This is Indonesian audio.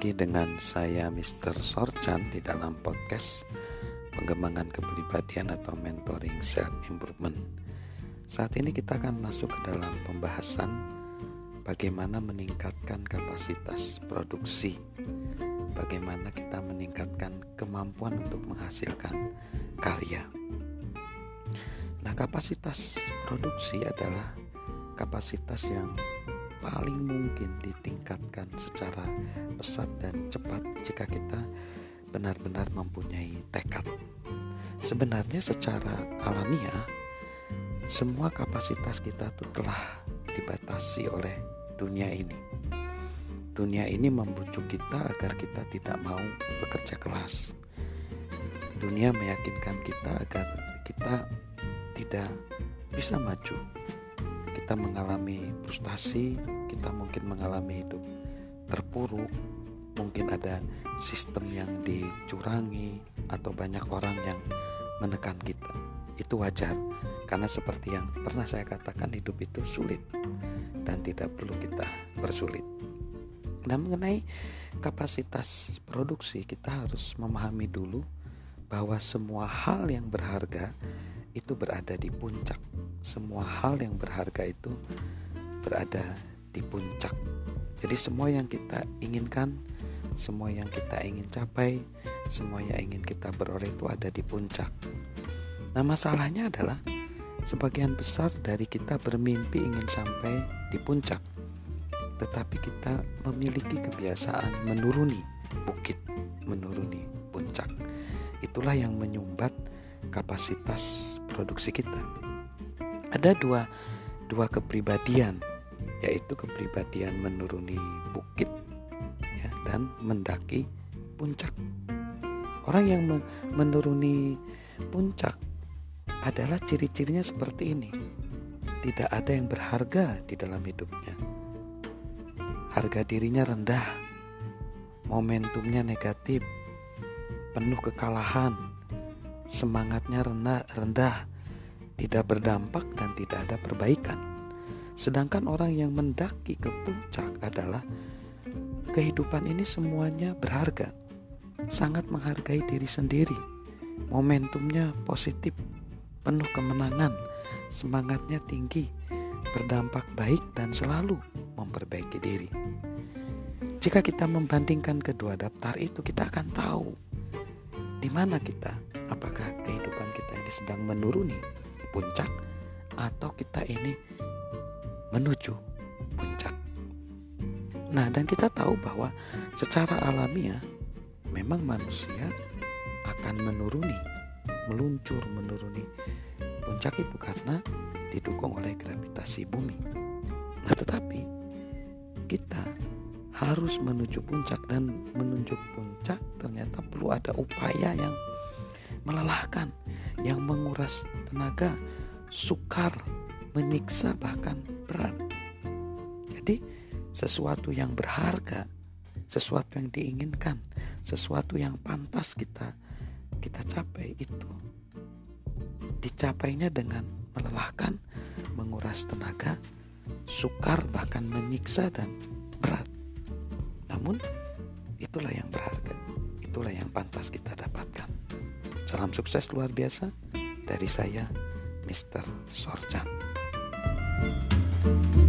lagi dengan saya Mr. Sorchan di dalam podcast pengembangan kepribadian atau mentoring self improvement. Saat ini kita akan masuk ke dalam pembahasan bagaimana meningkatkan kapasitas produksi. Bagaimana kita meningkatkan kemampuan untuk menghasilkan karya. Nah, kapasitas produksi adalah kapasitas yang paling mungkin ditingkatkan secara pesat dan cepat jika kita benar-benar mempunyai tekad. Sebenarnya secara alamiah semua kapasitas kita itu telah dibatasi oleh dunia ini. Dunia ini membujuk kita agar kita tidak mau bekerja keras. Dunia meyakinkan kita agar kita tidak bisa maju kita mengalami frustasi, kita mungkin mengalami hidup terpuruk, mungkin ada sistem yang dicurangi atau banyak orang yang menekan kita. Itu wajar karena seperti yang pernah saya katakan hidup itu sulit dan tidak perlu kita bersulit. Dan mengenai kapasitas produksi kita harus memahami dulu bahwa semua hal yang berharga itu berada di puncak. Semua hal yang berharga itu berada di puncak. Jadi semua yang kita inginkan, semua yang kita ingin capai, semua yang ingin kita beroleh itu ada di puncak. Nah, masalahnya adalah sebagian besar dari kita bermimpi ingin sampai di puncak. Tetapi kita memiliki kebiasaan menuruni bukit, menuruni puncak. Itulah yang menyumbat kapasitas produksi kita. Ada dua dua kepribadian yaitu kepribadian menuruni bukit ya, dan mendaki puncak. Orang yang menuruni puncak adalah ciri-cirinya seperti ini. Tidak ada yang berharga di dalam hidupnya. Harga dirinya rendah, momentumnya negatif, penuh kekalahan, semangatnya rendah, rendah, tidak berdampak dan tidak ada perbaikan. Sedangkan orang yang mendaki ke puncak adalah kehidupan ini semuanya berharga, sangat menghargai diri sendiri, momentumnya positif, penuh kemenangan, semangatnya tinggi, berdampak baik dan selalu memperbaiki diri. Jika kita membandingkan kedua daftar itu, kita akan tahu di mana kita apakah kehidupan kita ini sedang menuruni puncak atau kita ini menuju puncak. Nah, dan kita tahu bahwa secara alamiah memang manusia akan menuruni, meluncur menuruni puncak itu karena didukung oleh gravitasi bumi. Nah, tetapi harus menuju puncak dan menuju puncak ternyata perlu ada upaya yang melelahkan, yang menguras tenaga, sukar, menyiksa bahkan berat. Jadi sesuatu yang berharga, sesuatu yang diinginkan, sesuatu yang pantas kita kita capai itu dicapainya dengan melelahkan, menguras tenaga, sukar bahkan menyiksa dan. Namun itulah yang berharga, itulah yang pantas kita dapatkan. Salam sukses luar biasa dari saya, Mr. Sorjan. thank you